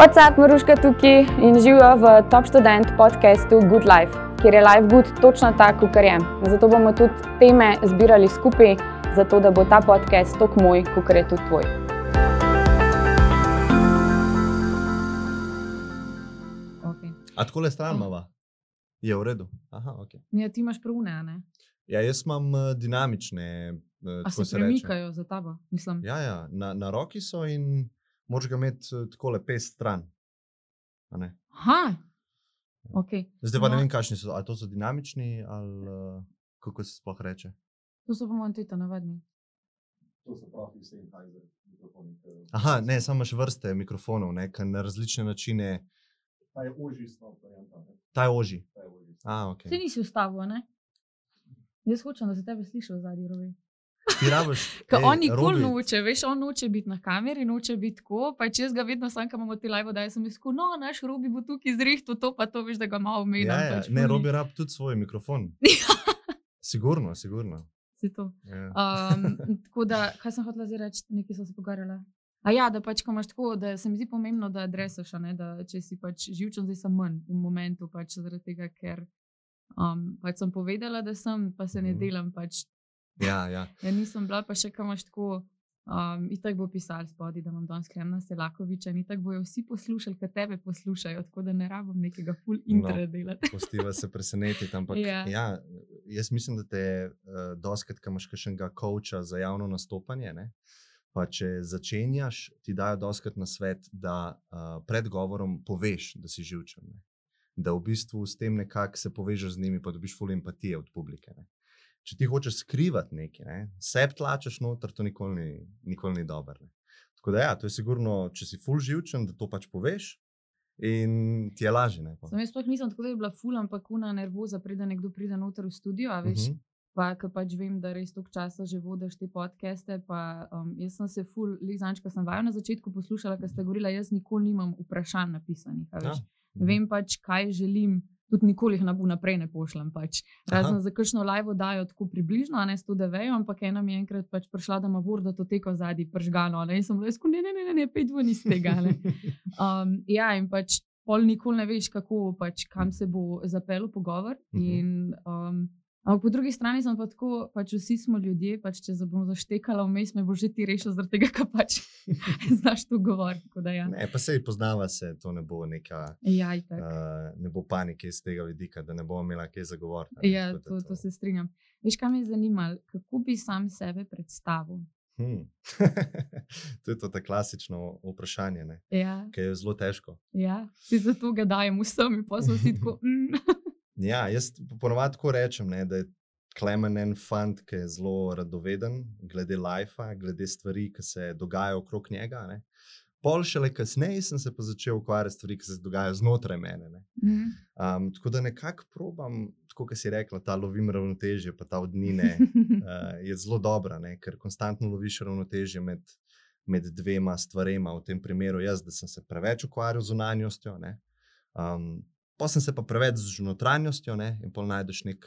WhatsApp, Maruška tukaj in živijo v Top Student podkastu Good Life, kjer je Life Good točno tako, kot je. Zato bomo tudi teme zbirali skupaj, zato da bo ta podcast tako moj, kot je tudi tvoj. Okay. A tako le stran mava? Je v redu. Aha, okay. ja, ti imaš pravune, ne? Ja, jaz imam uh, dinamične. Uh, A se, se premikajo za tabo? Mislim. Ja, ja. Na, na roki so in moraš ga imeti uh, tako lepe stran. Aha, okay. Zdaj pa no. ne vem, kakšni so. Ali to so dinamični ali uh, kako se sploh reče. To so pa manj tudi navadni. To so pravi Sennheiser mikrofoni. Aha, ne, samo še vrste mikrofonov, ne, na različne načine. Ta je oži stop, varianta. Ta je oži. A, okay. Ti nisi vstavil, ne? Jaz hočem, da se tebe slišiš zadnji rovi. Ti rabiš. Ker on nikoli noče, veš, on noče biti na kameri, noče biti tako. Pa če jaz ga vedno sam, kam imamo ti live, da sem rekel, no, naš robi bo tukaj zrihto, to pa to veš, da ga malo menja. Ja, ja. Pač ne, robi rab tudi svoj mikrofon. sigurno, sigurno. Si to. Ja. Um, tako da, kaj sem hotela zdaj reči, nekaj so se pogovarjala. A ja, da pač, ko imaš tako, da se mi zdi pomembno, da adresaš, ne, da če si pač živčen, zdaj sem manj v momentu, pač zaradi tega, ker um, pač sem povedala, da sem, pa se ne Mhm. delam. Pač, Ja, ja. ja, nisem bila, pa še kam imaš tako. Um, in tako bo pisal spodaj, da imam danes Klemna Selakoviča, in tako bojo vsi poslušali, kaj tebe poslušajo, tako da ne rabim nekega full intra No. delati. Postiva se presenetiti. Ampak Ja. ja, jaz mislim, da te uh, doskrat, ko imaš kakšnega coacha za javno nastopanje, ne, pa če začenjaš, ti dajo doskrat na svet, da uh, pred govorom poveš, da si živčen. Ne. Da v bistvu s tem nekako se povežeš z njimi, pa dobiš full empatije od publike. Ne. Če ti hočeš skrivati nekaj, ne, sebe tlačeš noter, to nikoli ni, nikoli ni dobro. Tako da, ja, to je sigurno, če si full živčen, da to pač poveš. In ti je lažje. Sam jaz sploh nisem tako, da je bila ful, ampak kuna nervoza, preden nekdo pride noter v studio, a veš. Mhm. Pa, ker pač vem, da res toliko časa že vodiš te podcaste. Pa, um, jaz sem se ful, lizanč, ko sem vajo na začetku poslušala, ker ste govorila, jaz nikoli nimam vprašanj napisanih. Ja. Vem pač, kaj želim, tudi nikoli jih na- vnaprej ne pošljem. Pač. Razen Aha. za kakšno live dajo tako približno, a ne sto da vejo, ampak ena mi je enkrat pač prišla, da ima vorda to teko zadnji pržgano. Ne? In sem bila, ne, ne, ne, ne, ne pej dvoni iz tega. Ne? Um, ja, in pač pol nikoli ne veš, kako, pač, kam se bo zapeljal pogovor. Mhm. In, um, ampak po drugi strani sem pa tako, pač vsi smo ljudje, pač, če se bom zaštekala vmes, me bo že ti rešil, zaradi tega, ker pač znaš to govoriti. Ja, Ne, pa se poznava se, to ne bo neka. ja, itak. Uh, ne bo panike iz tega vidika, da ne bo imela kaj zagovoriti. ja to, to se strinjam. Veš, kaj me je zanimalo, kako bi sam sebe predstavil? Hmm. to je to klasično vprašanje, ne? Ja, ki je zelo težko. ja. si zato ga dajem vsem, in pa so si tako. Mm. Ja, jaz ponovadi tako rečem, ne, da je Klemen en fant, ki je zelo radoveden, glede lajfa, glede stvari, ki se dogajajo okrog njega. Ne. Pol šele kasneje sem se pa začel ukvarjati s stvari, ki se dogajajo znotraj mene. Ne. Um, tako da nekako probam, tako kot si rekla, ta lovim ravnotežje, pa ta odnine uh, je zelo dobra, ne, ker konstantno loviš ravnotežje med, med dvema stvarema. V tem primeru jaz, da sem se preveč ukvarjal z zunanjostjo, ne, um, pa sem se pa preveč z notranjostjo ne, in pol najdeš nek,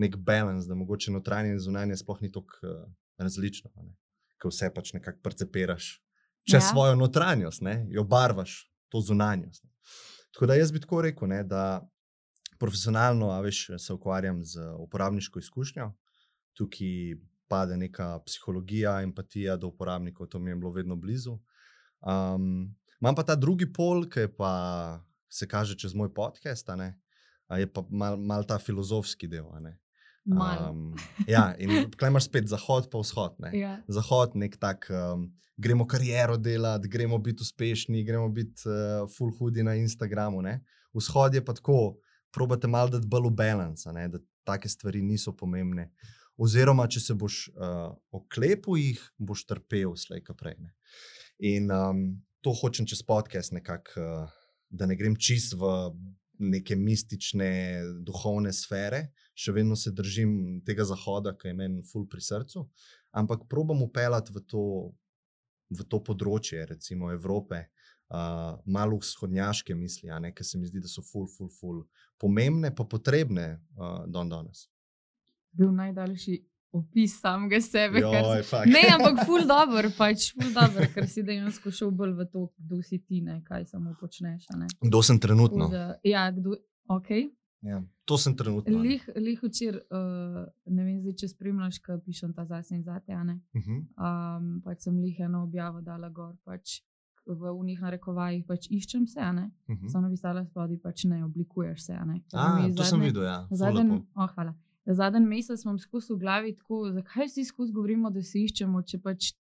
nek balans, da mogoče notranje in zunanje sploh ni tako uh, različno, a ne, ker vse pač nekako percepiraš čez Ja. ja. svojo notranjost, ne, jo barvaš, to zunanjost. Ne. Tako da jaz bi tako rekel, ne, da profesionalno a veš, se ukvarjam z uporabniško izkušnjo, tukaj pade neka psihologija, empatija do uporabnikov, to mi je bilo vedno blizu. Um, imam pa ta drugi pol, ki je pa se kaže čez moj podcast, a a je pa mal, mal ta filozofski del. Um, ja, in tukaj imaš spet zahod, pa vzhod. Ne. Ja. Zahod, nek tak, um, gremo kariero delati, gremo biti uspešni, gremo biti uh, full hudi na Instagramu. Ne? Vzhod je pa tako, probate malo dati bolj v balans, a ne? da take stvari niso pomembne. Oziroma, če se boš uh, oklepil jih, boš trpel slej, kot prej. Ne? In um, to hočem čez podcast, nekako, uh, da ne grem čist v neke mistične, duhovne sfere, še vedno se držim tega zahoda, ki je meni ful pri srcu, ampak probam upeljati v to, v to področje, recimo Evrope, uh, malo vzhodnjaške misli, ki se mi zdi, da so ful, ful, ful pomembne, pa potrebne uh, don danes. Bil najdaljši opis samega sebe. Joj, fuck. Ne, ampak ful dobr, pač ful dobr, ker si dejansko šel bolj v to, kdo si ti, ne, kaj samo počneš. Kdo sem trenutno? Da, ja, kdo, okay. Ja. To sem trenutno. Lih, lih včeraj, uh, ne vem, zdaj, če spremljaš, kaj pišem ta zase in zate. a ne. Mhm. Um, pač sem jih eno objavo dala gor, pač v unih narekovajih pač iščem se, ne. Mhm. Samo napisala spodaj, pač ne oblikuješ se. ne. A, to sem zadnje- videl, ja. lepo. oh, hvala. Zadnji mesec imam skozi v glavi tako, zakaj vsi skozi govorimo, da se iščemo, če pač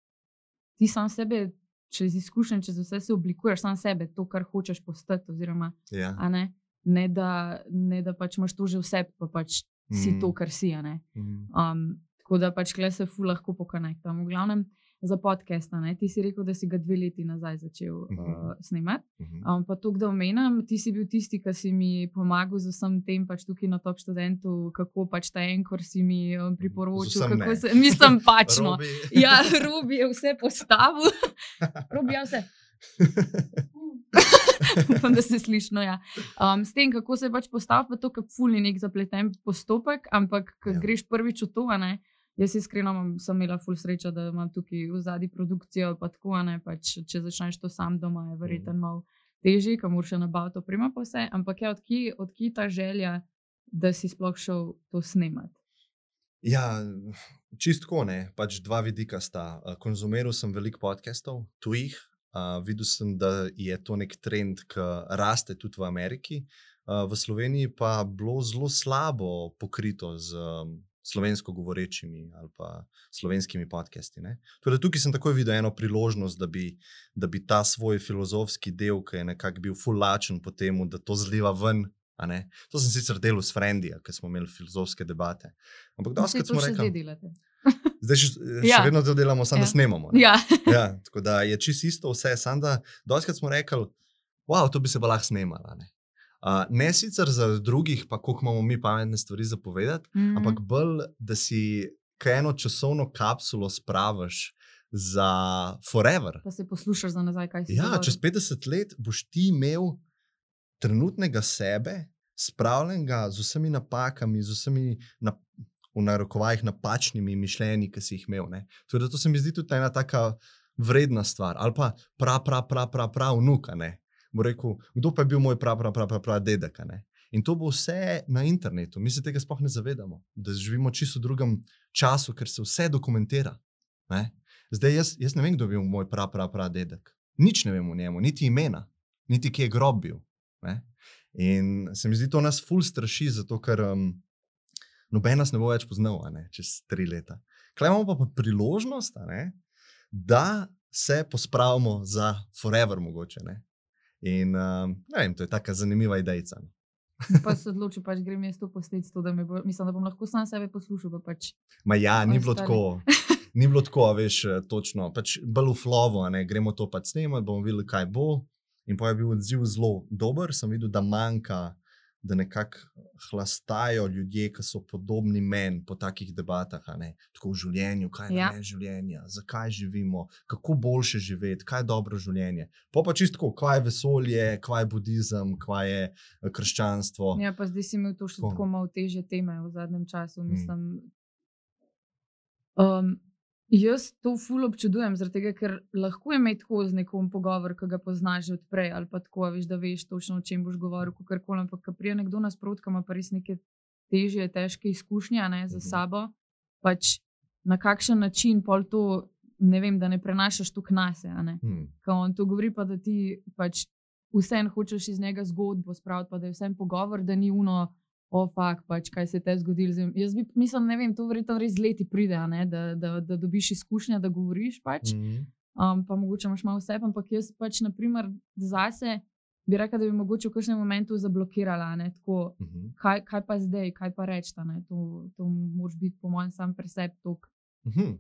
ti sam sebe, čez izkušnje, čez vse se oblikuješ, sam sebe, to, kar hočeš postati. Oziroma, Ja. ne, ne, da, ne da pač imaš to že vse, pa pač si Mm. to, kar si. Um, tako da pač kle se fu lahko pokonektam. V glavnem za podcast, ti si rekel, da si ga dve leti nazaj začel uh, Mhm. snemati. Mhm. Um, pa to, da omenjam, ti si bil tisti, ki si mi pomagal z vsem tem, pač tukaj na top študentu, kako pač ta enkor si mi um, priporočil. Se, mislim pač no. Robi. Ja, Robi je vse postavil. Robi je vse. Upam, da se sliši. No, ja. um, s tem, kako se pač postavi, pa to, kako fulni nek zapleten postopek, ampak Ja. ja. greš prvič v to, ne. Jaz iskreno imam, sem imela ful srečo, da imam tukaj v zadnji produkcijo. Pa tako, ne, pač, če začneš to sam doma, je verjetno Mhm. malo težje, kamor še nabaviti oprema, pa vse. Ampak ja, odkje od ta želja, da si sploh šel to snemati? Ja, čistko ne. Pač dva vidika sta. Uh, Konzumiral sem veliko podcastov, tujih. Uh, videl sem, da je to nek trend, ki raste tudi v Ameriki. Uh, v Sloveniji pa bilo zelo slabo pokrito z um, slovensko govorečimi ali pa slovenskimi podcasti. ne. Da tukaj sem takoj videl eno priložnost, da bi, da bi ta svoj filozofski del, ki je nekako bil fulačen po tem, da to zliva ven. To sem sicer delal s Frendi, ker smo imeli filozofske debate. Ampak to smo še zdaj rekli, delate. zdaj še, še Ja. vedno to delamo, samo Ja. da snemamo. ne. Ja. Ja, tako da je čisto isto vse, samo da doskrat smo rekli, wow, to bi se pa lahko snemala. Ne? Uh, ne sicer za drugih, pa koliko imamo mi pametne stvari za povedati, Mm. ampak bolj, da si kaj eno časovno kapsulo spraviš za forever. Pa se poslušaš za nazaj, kaj si Ja, govoril. čez 50 let boš ti imel trenutnega sebe, spravljenega z vsemi napakami, z vsemi na, v narekovajih napačnimi mišljenji, ki si jih imel. ne. Da to se mi zdi tudi ena taka vredna stvar. Ali pa prav, prav, prav, prav, prav vnuka. Ne. Bo rekel, kdo pa je bil moj prav, prav, prav, prav, prav dedek. In to bo vse na internetu. Mi se tega sploh ne zavedamo, da živimo čisto v drugem času, ker se vse dokumentira. Ne? Zdaj, jaz, jaz ne vem, kdo je bil moj prav, prav, prav dedek. Nič ne vem o njemu, niti imena, niti kje je grob bil. Ne? In se mi zdi, to nas ful straši, zato ker um, noben nas ne bo več poznal, ne, čez tri leta. Klej imamo pa, priložnost, da se pospravimo za forever, mogoče. Ne? In um, ne vem, to je tako zanimiva ideja. Pa se odločil, pač grem jaz to posneti, to, da, bo, mislim, da bom lahko sam sebe poslušal. Pa pač. Ma ja, ni bilo Ostali. tako. Ni bilo tako, veš, eh, točno. Pač bolj v flovu, a ne, gremo to pač snemati, bomo videli, kaj bo. In pa je bil odziv zelo dober, sem videl, da manjka, da nekako hlastajo ljudje, ki so podobni meni po takih debatah, ne, tako v življenju, kaj je Ja. namen življenja, zakaj živimo, kako boljše živeti, kaj je dobro življenje. Pa pa čistko, kaj je vesolje, kaj je budizem, kaj je eh, krščanstvo. Ja, pa zdaj si imel to še Tako. tako malo teže teme v zadnjem času. Mm. Mislim, um, jaz to ful občudujem, tega, ker lahko je imeti tako z nekom pogovor, ki ga poznaš že odprej, ali pa tako, a veš, da veš točno, o čem boš govoril, kako koli. Ampak, ko prije nekdo nasprotno, ima pa res neke težje, težke izkušnje ne, za Mhm. sabo, pač na kakšen način pol to, ne vem, da ne prenašaš tu knase. Hmm. Ko on to govori, pa da ti pač vseeno hočeš iz njega zgodbo spraviti, pa da je vseeno pogovor, da ni uno, o fakt, pač, kaj se te je zgodilo. z njim. Jaz bi, mislim, ne vem, to verjetno res leti pride, ne, da, da, da dobiš izkušnja, da govoriš. Pač. Mhm. Um, pa mogoče imaš malo vse, ampak jaz pač, naprimer, zase bi rekel, da bi mogoče v kakšnem momentu zablokirala. Ne, tako, Mhm. kaj, kaj pa zdaj, kaj pa reči. To, to moraš biti, po mojem, sam preseb tok. Mhm.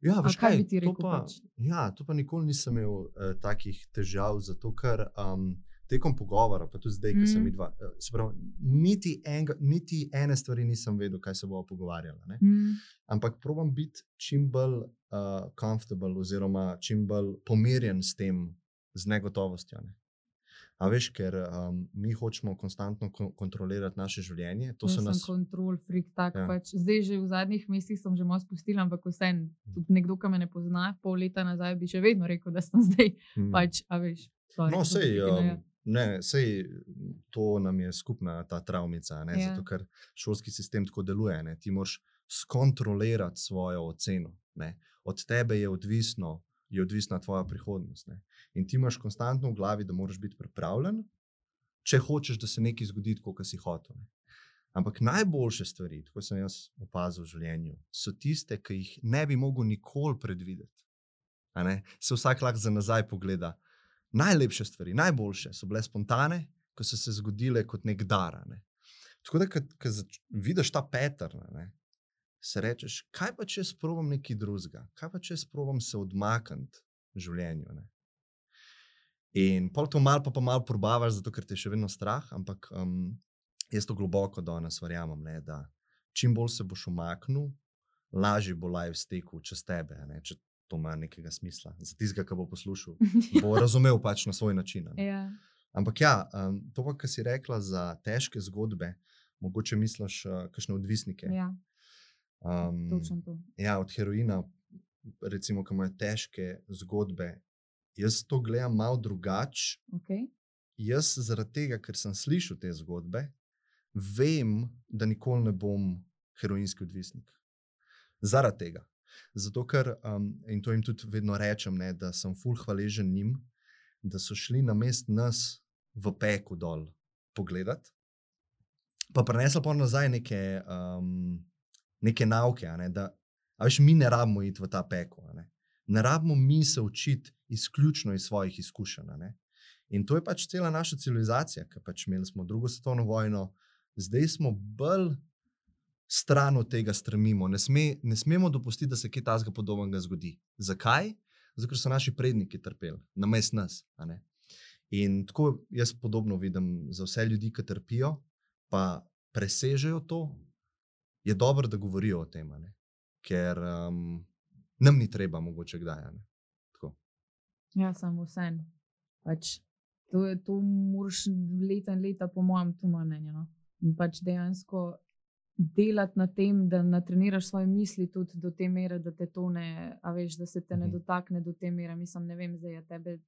Ja, A veš kaj kaj, bi ti to rekel, Pa, pač? ja, to pa nikoli nisem imel uh, takih težav, zato ker um, tekom pogovora, pa tudi zdaj, ki sem jih dva, uh, se pravi, niti, enga, niti ene stvari nisem vedel, kaj se bomo pogovarjali. ne. Mm. Ampak probujem biti čim bolj uh, comfortable, oziroma čim bolj pomirjen s tem, z negotovostjo. Ne. A veš, ker um, mi hočemo konstantno kon kontrolirati naše življenje. To sem nas. kontrol, freak, tak Ja. pač. Zdaj že v zadnjih mesecih sem že malo spustila, ampak vseeno, tudi nekdo, ki me ne pozna, pol leta nazaj bi še vedno rekel, da sem zdaj Mm. pač, a veš. sorry, No, sem sej, um, ne, sej, to nam je skupna ta travmica, ne, Ja. zato ker šolski sistem tako deluje. Ne, ti moraš skontrolirati svojo oceno. Ne. Od tebe je, odvisno, je odvisna tvoja prihodnost. Ne. In ti imaš konstantno v glavi, da moraš biti pripravljen, če hočeš, da se nekaj zgodi, kot si hotel. Ne. Ampak najboljše stvari, kot sem jaz opazil v življenju, so tiste, ki jih ne bi mogel nikoli predvideti. A ne? Se vsak lahko za nazaj pogleda najlepše stvari, najboljše so bile spontane, ko so se zgodile kot nek dar. Ne. Tako da, ko vidiš ta pattern, ne, se rečeš, kaj pa če sprobam nekaj drugega, kaj pa če sprobam se odmakniti življenju. Ne. In pol to malo, pa, pa malo probavaš, zato ker te je še vedno strah, ampak um, jaz to globoko danes verjamem, ne, da čim bolj se boš umaknil, lažje bo life stekel čez tebe. Ne. Če to ima nekega smisla. Za tistega, ki bo poslušal, bo razumel pač na svoj način. ja. Ampak ja, um, to, kar si rekla za težke zgodbe, mogoče misliš, uh, kakšne odvisnike. ja, Um, točno to. ja, od heroina, recimo, ki imajo težke zgodbe. Jaz to gledam malo drugače. Okay. Jaz, zaradi tega, ker sem slišal te zgodbe, vem, da nikoli ne bom heroinski odvisnik. Zaradi tega. Zato, ker, um, in to jim tudi vedno rečem, ne, da sem ful hvaležen njim, da so šli na mest nas v peku dol pogledat, pa prenesli pa nazaj neke, um, neke nauke. Ne, da, a veš, mi ne rabimo iti v ta peko. Ne. ne rabimo mi se učiti izključno iz svojih izkušenj. In to je pač cela naša civilizacija, ki pač imeli smo drugo svetovno vojno, zdaj smo bolj stran od tega stremimo. Ne, sme, ne smemo dopustiti, da se kaj takega podobnega zgodi. Zakaj? Zato, ker so naši predniki trpeli, na mest nas. In tako jaz podobno vidim za vse ljudi, ki trpijo, pa presežejo to, je dobro, da govorijo o tem, ker um, nam ni treba, mogoče kdaj. Ja, samo vse. Pač, to, je- to moraš leta in leta, po mojem, moje mnenje. No? In pač dejansko delati na tem, da natreniraš svoje misli tudi do te mere, da te to ne, a veš, da se te ne Mhm. dotakne do te mere. Mislim, ne vem, zdaj je tebe.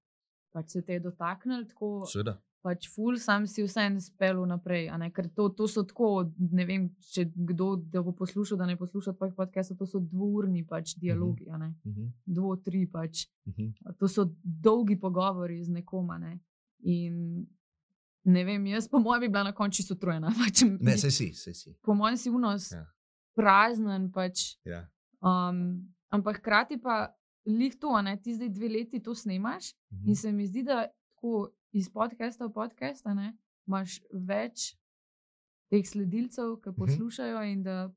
Pač se te je dotaknil, tako Seveda. pač ful, sam si vseeno spel naprej. Ker to, to so tako, ne vem, če kdo bo poslušal, da ne posluša tvojih podcastov, to so dvourni pač dialogi, a ne, Mhm. dvo, tri pač. Mhm. To so dolgi pogovori z nekom. a Ne? In ne vem, jaz, po mojem, bi bila na koncu čisto utrujena. Pač, Ne, sej si, sej si. po mojem, si unos Ja. prazen. Pač, Ja. um, ampak hkrati pa lih to, ne, ti zdaj dve leti to snemaš. Mhm. In se mi zdi, da tako iz podcasta v podcast ne, imaš več teh sledilcev, ki Mhm. poslušajo in da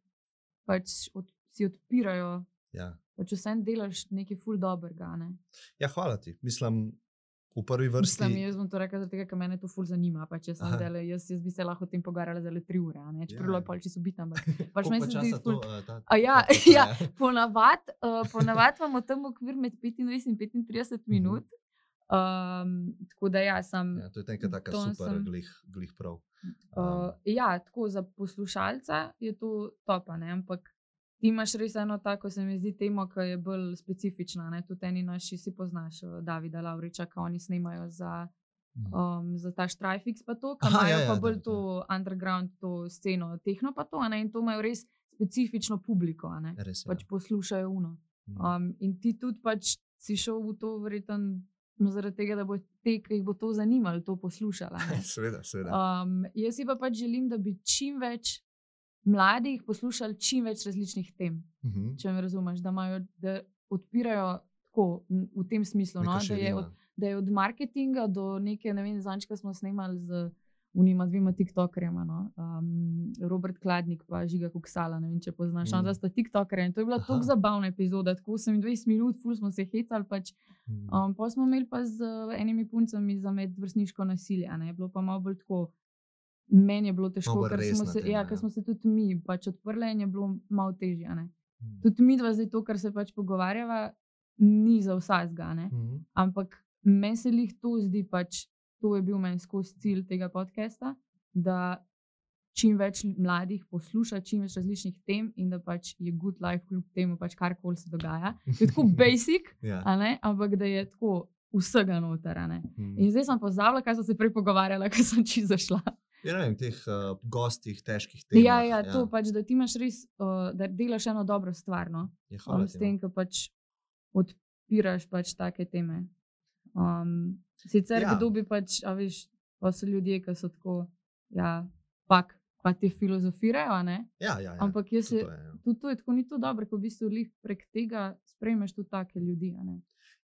pač od, si odpirajo. Ja. Pač vsem delaš nekaj ful dobrega. Ne? ja, hvala ti. Mislim, v prvi vrsti. Mislim, jaz bom to rekla, zato, ker me to ful zanima. Pač jaz, sem zdajle, jaz, jaz bi se lahko o tem pogovarjala za le tri ure, ne? čeprav Ja, je ja. pol čisto bitno. Ampak pač Koliko meni pa se zdi časa ful. to, eh, ta- A ja, ja, ponavadi uh, ponavad imamo tam okvir med 25 in 35 Mhm. minut. Um, tako da ja, sem. Ja, to je neka taka To super, sem- glih, glih prav. Uh, ja, tako za poslušalca je to topa, ne? ampak ti imaš res eno tako, se mi zdi, temo, ki je bolj specifična. Ne? Tudi eni naši si poznaš, uh, Davida Lauriča, ki oni snemajo za, um, za ta Štrajfix, pa to, ki imajo ja, ja, pa da, bolj da. to underground, to sceno, tehno pa to, ne? in to imajo res specifično publiko? Res je. pač poslušajo uno. Mhm. Um, in ti tudi pač si šel v to, verjetno zaradi tega, da bo te, ki jih bo to zanimalo, to poslušala. Seveda, seveda. Um, jaz si pa pač želim, da bi čim več mladih poslušali čim več različnih tem. Mhm. Če me razumeš, da, imajo, da odpirajo tako v tem smislu. No, Neka da, je od, širina. da je od marketinga do neke, ne vem, zančka smo snemali z unima dvema TikTokerjema. No? Um, Robert Kladnik pa Žiga Kuksala, ne vem, če poznaš. Mm. Mm. Da sta TikTokerja in to je bila tako zabavna epizoda, tako 28 minut, ful smo se hecali. Pač. Mhm. Um, pa smo imeli pa z uh, enimi puncami za medvrstniško nasilje. Ne? Bilo pa malo bolj tako. Meni je bilo težko, bolj ker smo, se, tema, ja, ja. ker smo se tudi mi pač odprli in je bilo malo težje. Mhm. Tudi mi dva zdaj to, kar se pač pogovarjava, ni za vsakega. ne. Mhm. Ampak meni se jih to zdi pač to je bil meni skozi cilj tega podcasta, da čim več mladih posluša čim več različnih tem in da pač je good life kljub temu, pač karkoli se dogaja. Je tako basic, Ja. ampak da je tako vsega noter. a ne. Mm. In zdaj sem pozabila, kaj sem se prej pogovarjala, ko sem čisto zašla. Ja, vem, teh uh, gostih, težkih tem. Ja, ja, to pač, da ti imaš res, uh, da delaš eno dobro stvar. No? Je Um, hvala s ti, tem, no. ko pač odpiraš pač take teme. Um, sicer Ja. ja. kdo bi pač, a veš, pa so ljudje, ki so tako, ja, pak, pa ti filozofirajo? Ja, ja, ja. Ampak jaz se, ja. tudi to je tako, ni to dobro, ko v bistvu prek tega sprejmeš tudi take ljudi?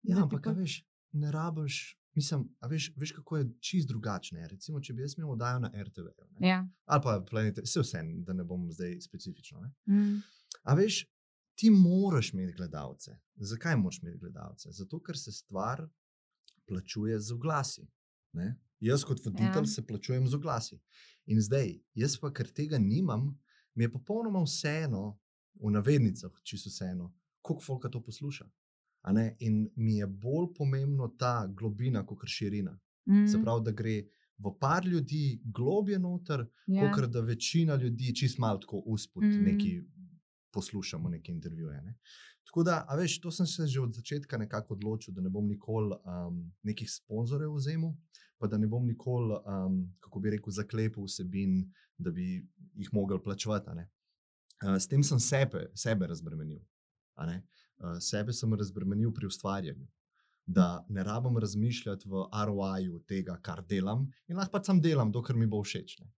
Ja, Da ampak, a pač- veš, ne rabiš. Mislim, a veš, veš, kako je čist drugačne. Recimo, če bi jaz imel oddajo na RTV? Ja. ali pa planete, vse vse, da ne bom zdaj specifično. Ne? Mm. A veš, ti moraš imeti gledalce. Zakaj moraš imeti gledalce? Zato, ker se stvar plačuje z oglasi. Ne? Jaz, kot voditelj, Ja. se plačujem z oglasi. In zdaj, jaz pa, ker tega nimam, mi je popolnoma vseeno, v navednicah, čisto vseeno, koliko folka to posluša. In mi je bolj pomembno ta globina, kot širina. Mm. Se pravi, da gre v par ljudi globje noter, ja. kot da večina ljudi čist malo tako usput, Mm. mm. neki poslušamo neke intervjuje. Ne? Tako da, a veš, to sem se že od začetka nekako odločil, da ne bom nikoli um, nekih sponzorjev vzemal, pa da ne bom nikoli, um, kako bi rekel, zaklepal vsebin, da bi jih mogel plačevati. Uh, s tem sem sebe, sebe razbremenil. Uh, sebe sem razbremenil pri ustvarjanju. Da ne rabim razmišljati v ROI-ju tega, kar delam, in lahko pač sam delam, dokler mi bo všeč. Ne.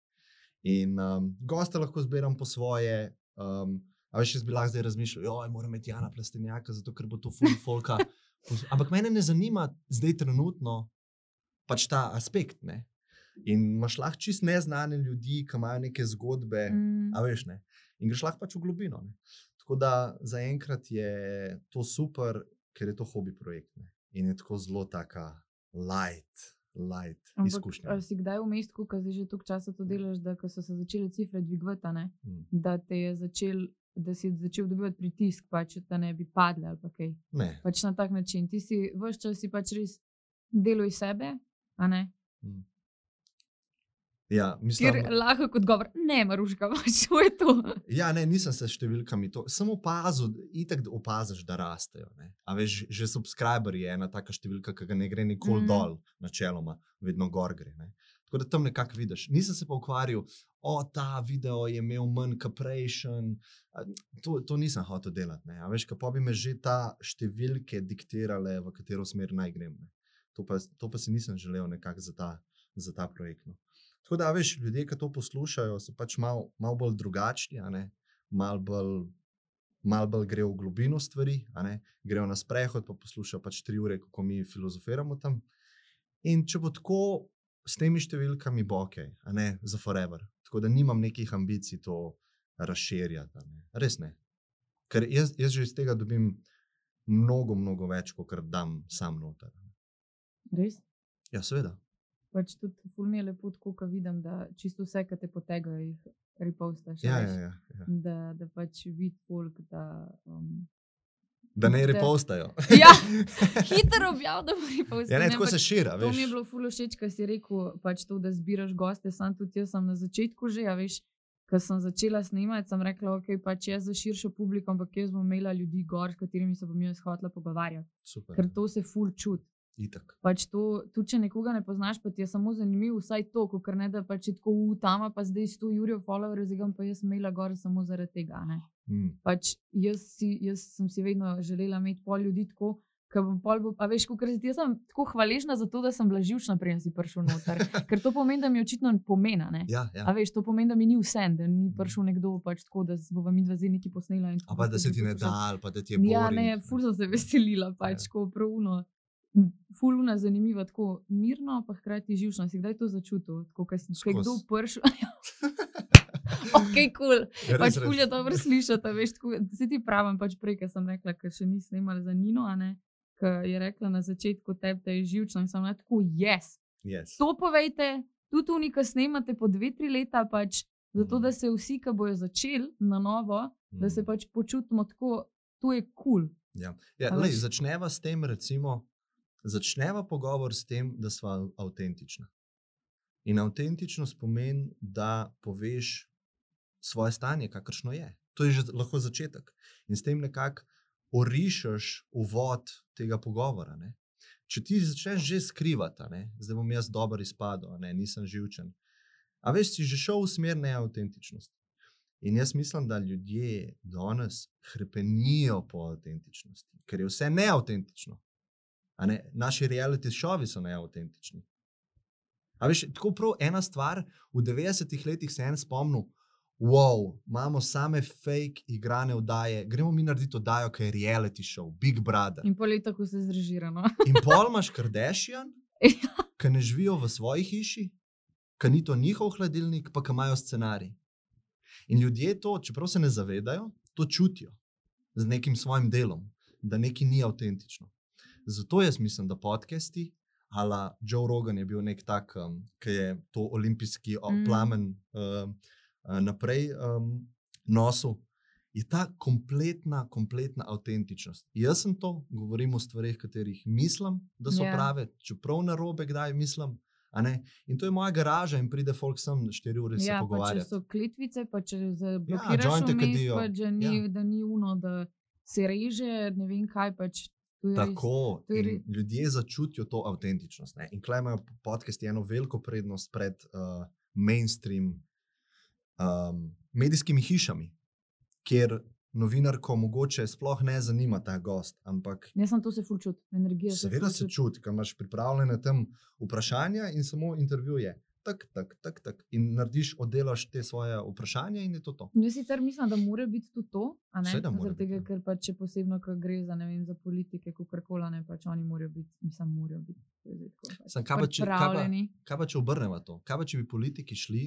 In um, goste lahko zbiram po svoje. Um, a veš, jaz bi lahko zdaj razmišljal, da moram imeti Jana Plestenjaka, zato ker bo to full folka. Ampak mene ne zanima zdaj trenutno pač ta aspekt. Ne? In imaš lahko čist neznane ljudi, ki imajo neke zgodbe, Mm. a veš ne. In greš lahko pač v globino. Ne? Tako da zaenkrat je to super, ker je to hobi projekt. Ne? In je tako zelo taka light, light Ampak, izkušnja. a si kdaj v mestu, ko zdaj že toliko časa to delaš, da so se začele cifre dvigovati? Mm. da te je začel, da si začel dobivati pritisk, pač, da ne bi padle ali pa kaj. Ne. Pač na tak način. Ti si vse čas si pač res deluj sebe, a ne? Mm. Ja, mislim, Ker lahko kot govor, ne, maruška, pač to je to. Ja, ne, nisem se s številkami to. Sem opazil, itek da opaziš, da rastejo. Ne. A veš, že subscriber je ena taka številka, ki ga ne gre nikoli Mm. dol, načeloma, vedno gor gre. Ne. Tako da tam nekako vidiš. Nisem se pa ukvarjal, o ta video je imel manj kaprejšen. To, to nisem hotel delati. Ne. A veš, pa bi me že ta številke diktirale, v katero smer naj grem. Ne. To pa, to pa si nisem želel nekako za ta, za ta projekt. No. Tako da, veš, ljudje, ki to poslušajo, so pač malo mal bolj drugačni, malo bolj, mal bolj grejo v globino stvari, grejo na sprehod, pa poslušajo pač tri ure, kako mi filozofiramo tam. In če bo tako s temi številkami, bo ok, ne za forever. Tako da nimam nekih ambicij to razširjati. ne. Res ne. Ker jaz, jaz že iz tega dobim mnogo, mnogo več, kot dam sam noter. Res? Ja, seveda. Pač tudi ful mi je lepo, tako, ko vidim, da čisto vse, kar te potegajo, jih repostaš. Ja, veš. ja, ja, ja. Da, da pač vidi folk, da. Um, Da ne repostajo. Ja, hitro objav, da bo repostaš. Ja, ne, tako se širi. To mi je bilo ful všeč, kar si rekel, pač to, da zbiraš goste. Sam tudi jaz sem na začetku že, a veš, ko sem začela snemati, sem rekla, ok, pač jaz za širšo publiko, ampak jaz bom imela ljudi gor, s katerimi se bom jaz hotela pogovarjati. Super. Ker to se ful čuti. Itak. Pač to, tudi če nekoga ne poznaš, pa ti je samo zanimivo, vsaj to, ker ne da pač tako v tama, pa zdaj 100 jurjev followerjev, zdaj pa jaz imela gor samo zaradi tega. ne. Mm. Pač jaz, si, jaz sem si vedno želela imeti pol ljudi tako. bo- A veš, kako jaz sem tako hvaležna za to, da sem bila živčna, preden si prišel noter. Ker to pomeni, da mi očitno pomena. Ne? Ja, ja. A veš, to pomeni, da mi ni vse, da ni prišel nekdo pač tako, da bova mi dva zdaj neki posnela. in A tako pa da se ti ne da, ali pa da ti je Ja, boring. ne, ful sem se veselila, pač Ja. ko pravuno. Fuluna zanimiva, tako mirno, pa hkrati živčno. Si kdaj to začutil, tako da si ko je kdo Skozi. prišel? ok, kul. Cool. Ja, Pač je res. dobro slišati, a veš, tako, se ti pravim, pač prej, ker sem rekla, ker še nisem imela za Nino, a ne, ker je rekla na začetku tebi, da je živčno in sem rekla, tako, yes. Yes. To povejte, tudi tu nekaj snemate po dve, tri leta, pač, zato da se vsi, ki bojo začeli na novo, da se Mm. pač počutimo tako, to je kul. Cool. Ja, ja lej, začneva s tem, recimo, začneva pogovor s tem, da smo avtentični. In avtentičnost pomeni, da poveš svoje stanje, kakršno je. To je že lahko začetek. In s tem nekako orišeš uvod tega pogovora. Ne? Če ti začneš že skrivati, ne, zdaj bom jaz dober izpadel, ne, nisem živčen. A veš, si že šel v smer neautentičnosti. In jaz mislim, da ljudje danes hrepenijo po avtentičnosti, ker je vse neautentično. Naši reality šovi so neautentični. A veš, tako prav ena stvar, v 90-ih letih se je en spomnil, wow, imamo same fake igrane vdaje, gremo mi narediti oddajo, ki je reality show, Big Brother. In pol leta, ko se zrežirano. In pol imaš Kardashian, Ja. ki ne živijo v svoji hiši, ki ni to njihov hladilnik, pa ki imajo scenarij. In ljudje to, čeprav se ne zavedajo, to čutijo z nekim svojim delom, da nekaj ni avtentično. Zato jaz mislim, da podcasti, ala Joe Rogan je bil nek tak, um, ki je to olimpijski Mm. plamen um, uh, naprej um, nosil. Je ta kompletna, kompletna avtentičnost. Jaz sem to, govorim o stvarih, katerih mislim, da so Ja. yeah. prave, čeprav na robe, kdaj mislim. In to je moja garaža, in pride folk sem 4 ure se Ja, če pogovarjati. so klitvice, pa če zablokiraš jointe ja, vmes, kadijo. pa da ni, Ja. ja. da ni uno, da se reže, ne vem kaj pač. Res- Tako, re- ljudje začutijo to avtentičnost. Ne? In klej imajo podcasti eno veliko prednost pred uh, mainstream um, medijskimi hišami, kjer novinarko mogoče sploh ne zanima ta gost, ampak Jaz sem to se fulčut, energija. seveda se čuti, ker imaš pripravljene tam vprašanja in samo intervjuje. Tak, tak, tak, tak. In narediš, oddelaš te svoje vprašanja, in je to to. Jaz sicer mislim, da mora biti tudi to, Zaradi tega, ker pač če posebno, ko gre za, vem, za politike, kako ne, pač oni morajo biti, mislim, morajo biti. pač Samo kaj pa če- kaj pa-. Kaj pa če obrnemo to? Kaj pa če bi politiki šli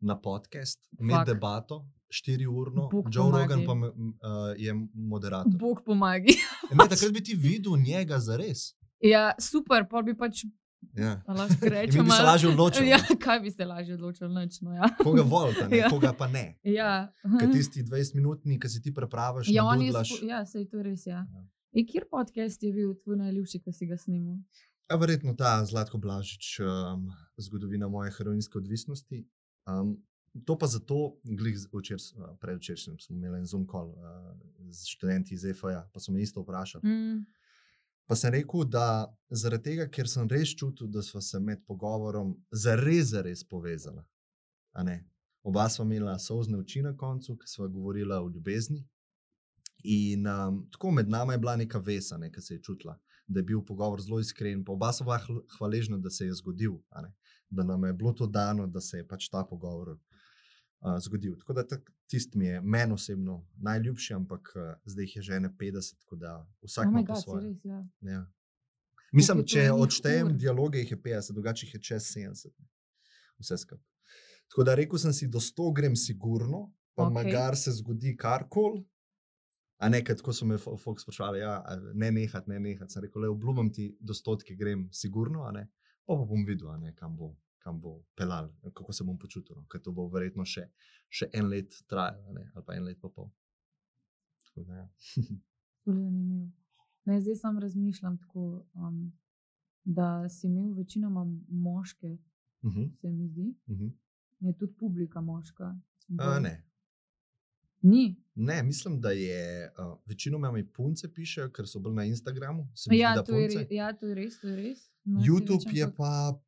na podcast, med debato, štiri urno, Bog Joe Rogan pomagaj. pa me- uh, je moderator. Bog pomagi. E, Ne, takrat bi ti videl njega za res. ja, super, pa bi pač Ja. a lahko In rečemo. bi se lažje odločili, Ja, kaj bi se lažje odločili, noč, no, ja. koga volite, Ja. koga pa ne. ja. Ker tisti 20-minutni, ki si ti prepraviš, Ja, dudlaš, spo- ja, to je res. Ja. Ja. E, kjer podcast je bil tvoj najljubši, ki si ga snimal? A verjetno ta Zlatko Blažič, um, zgodovina moje heroinske odvisnosti. Um, to pa zato, predvčerajšnjem smo imeli en Zoom call uh, z študenti iz EFA, pa so me isto vprašali. Mm. Pa sem rekel, da zaradi tega, ker sem res čutil, da smo se med pogovorom zares, zares povezali. Oba sva imela sozne oči na koncu, ki sva govorila o ljubezni. In um, tako med nami je bila neka vesa, ne, ki se je čutila, da je bil pogovor zelo iskren. Pa oba sva hvaležna, da se je zgodil, da nam je bilo to dano, da se je pač ta pogovor uh, zgodil. Tako da tak- tisti mi je meni osebno najljubši, ampak uh, zdaj jih je že ne 50, tako da vsak Oh ima God, svoje. res, ja. Ja. Mislim, če odštejem ur? dialoge, jih je 50, drugače jih je čez 70. Vse skupaj. Tako da rekel sem si, do 100 grem sigurno, pa okay. Magar se zgodi karkoli. A ne, kot so me fo- folk sprašvali, ja, ne nehati, ne nehati. Sem rekel, le obljubim ti, do stotke grem sigurno, a ne. Pa, pa bom videl, ne, kam bo, kam bo pelal, kako se bom počutil. No. Ker to bo verjetno še, še en let trajalo, ali pa en let pa pol. Tako da, ja. Zanimivo. Ne, zdaj sam razmišljam tako, um, da si imel večinoma moške, uh -huh, se mi zdi. uh -huh. Je tudi publika moška. A, ne, Ni. Ne, mislim, da je uh, večinoma mi punce pišejo, ker so bolj na Instagramu. zdi, Ja da to, je, re- ja, to je res, to je res. No, YouTube je ampak-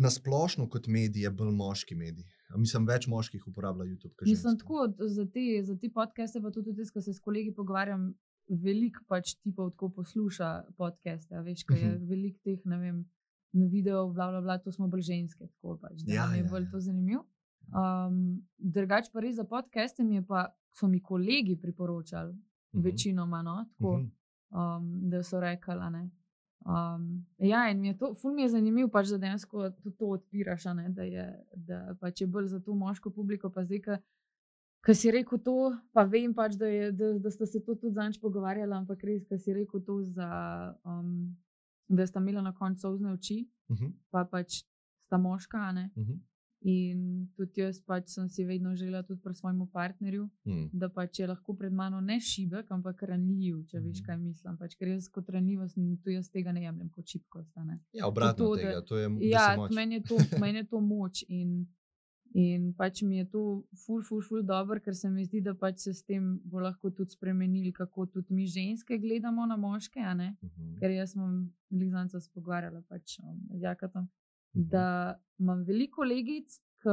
pa nasplošno kot medij, je bolj moški medij. Mislim, več moških uporablja YouTube. Mislim, tako za te, za te podcaste, pa tudi, tudi ko se s kolegi pogovarjam, veliko pač tipov tako posluša podcaste. Veš, kaj je Mhm. veliko teh, ne vem, na video, bla, bla, bla, to smo bolj ženske. Tako, pač, da Ja, nam je ja, bolj ja. to zanimivo. Um, drugač pa res za podcaste mi je pa, so mi kolegi priporočali, Mhm. večinoma, no, tako, Mhm. um, da so rekli. Um, ja, in mi je to, ful mi je zanimivo, pač, da dejansko tudi to odpiraš, ne, da je, da pač je bolj za to moško publiko. Pa zdaj, ki si rekel to, pa vem, pač, da, je, da, da sta se to tudi zanč pogovarjala, ampak res, ki si rekel to, za, um, da sta imela na koncu sozne oči, Mhm. pa pač sta moška. ne. Mhm. In tudi jaz pač sem si vedno želela, tudi pri svojem partnerju, Mm. da pač je lahko pred mano ne šibek, ampak ranljiv, če veš, Mhm. kaj mislim. Pač, ker jaz kot ranljivost, tu jaz tega ne jemljem kot šibkost. ne. Ja, obratno to, da- tega, to je Ja, moč. meni je, to, meni je to moč in, in pač mi je to ful, ful, ful dobro, ker se mi zdi, da pač se s tem bo lahko tudi spremenili, kako tudi mi ženske gledamo na moške. a ne. Mhm. Ker jaz sem Lizanca spogovarjala pač um, z Jakatom. Da imam veliko kolegic, ki,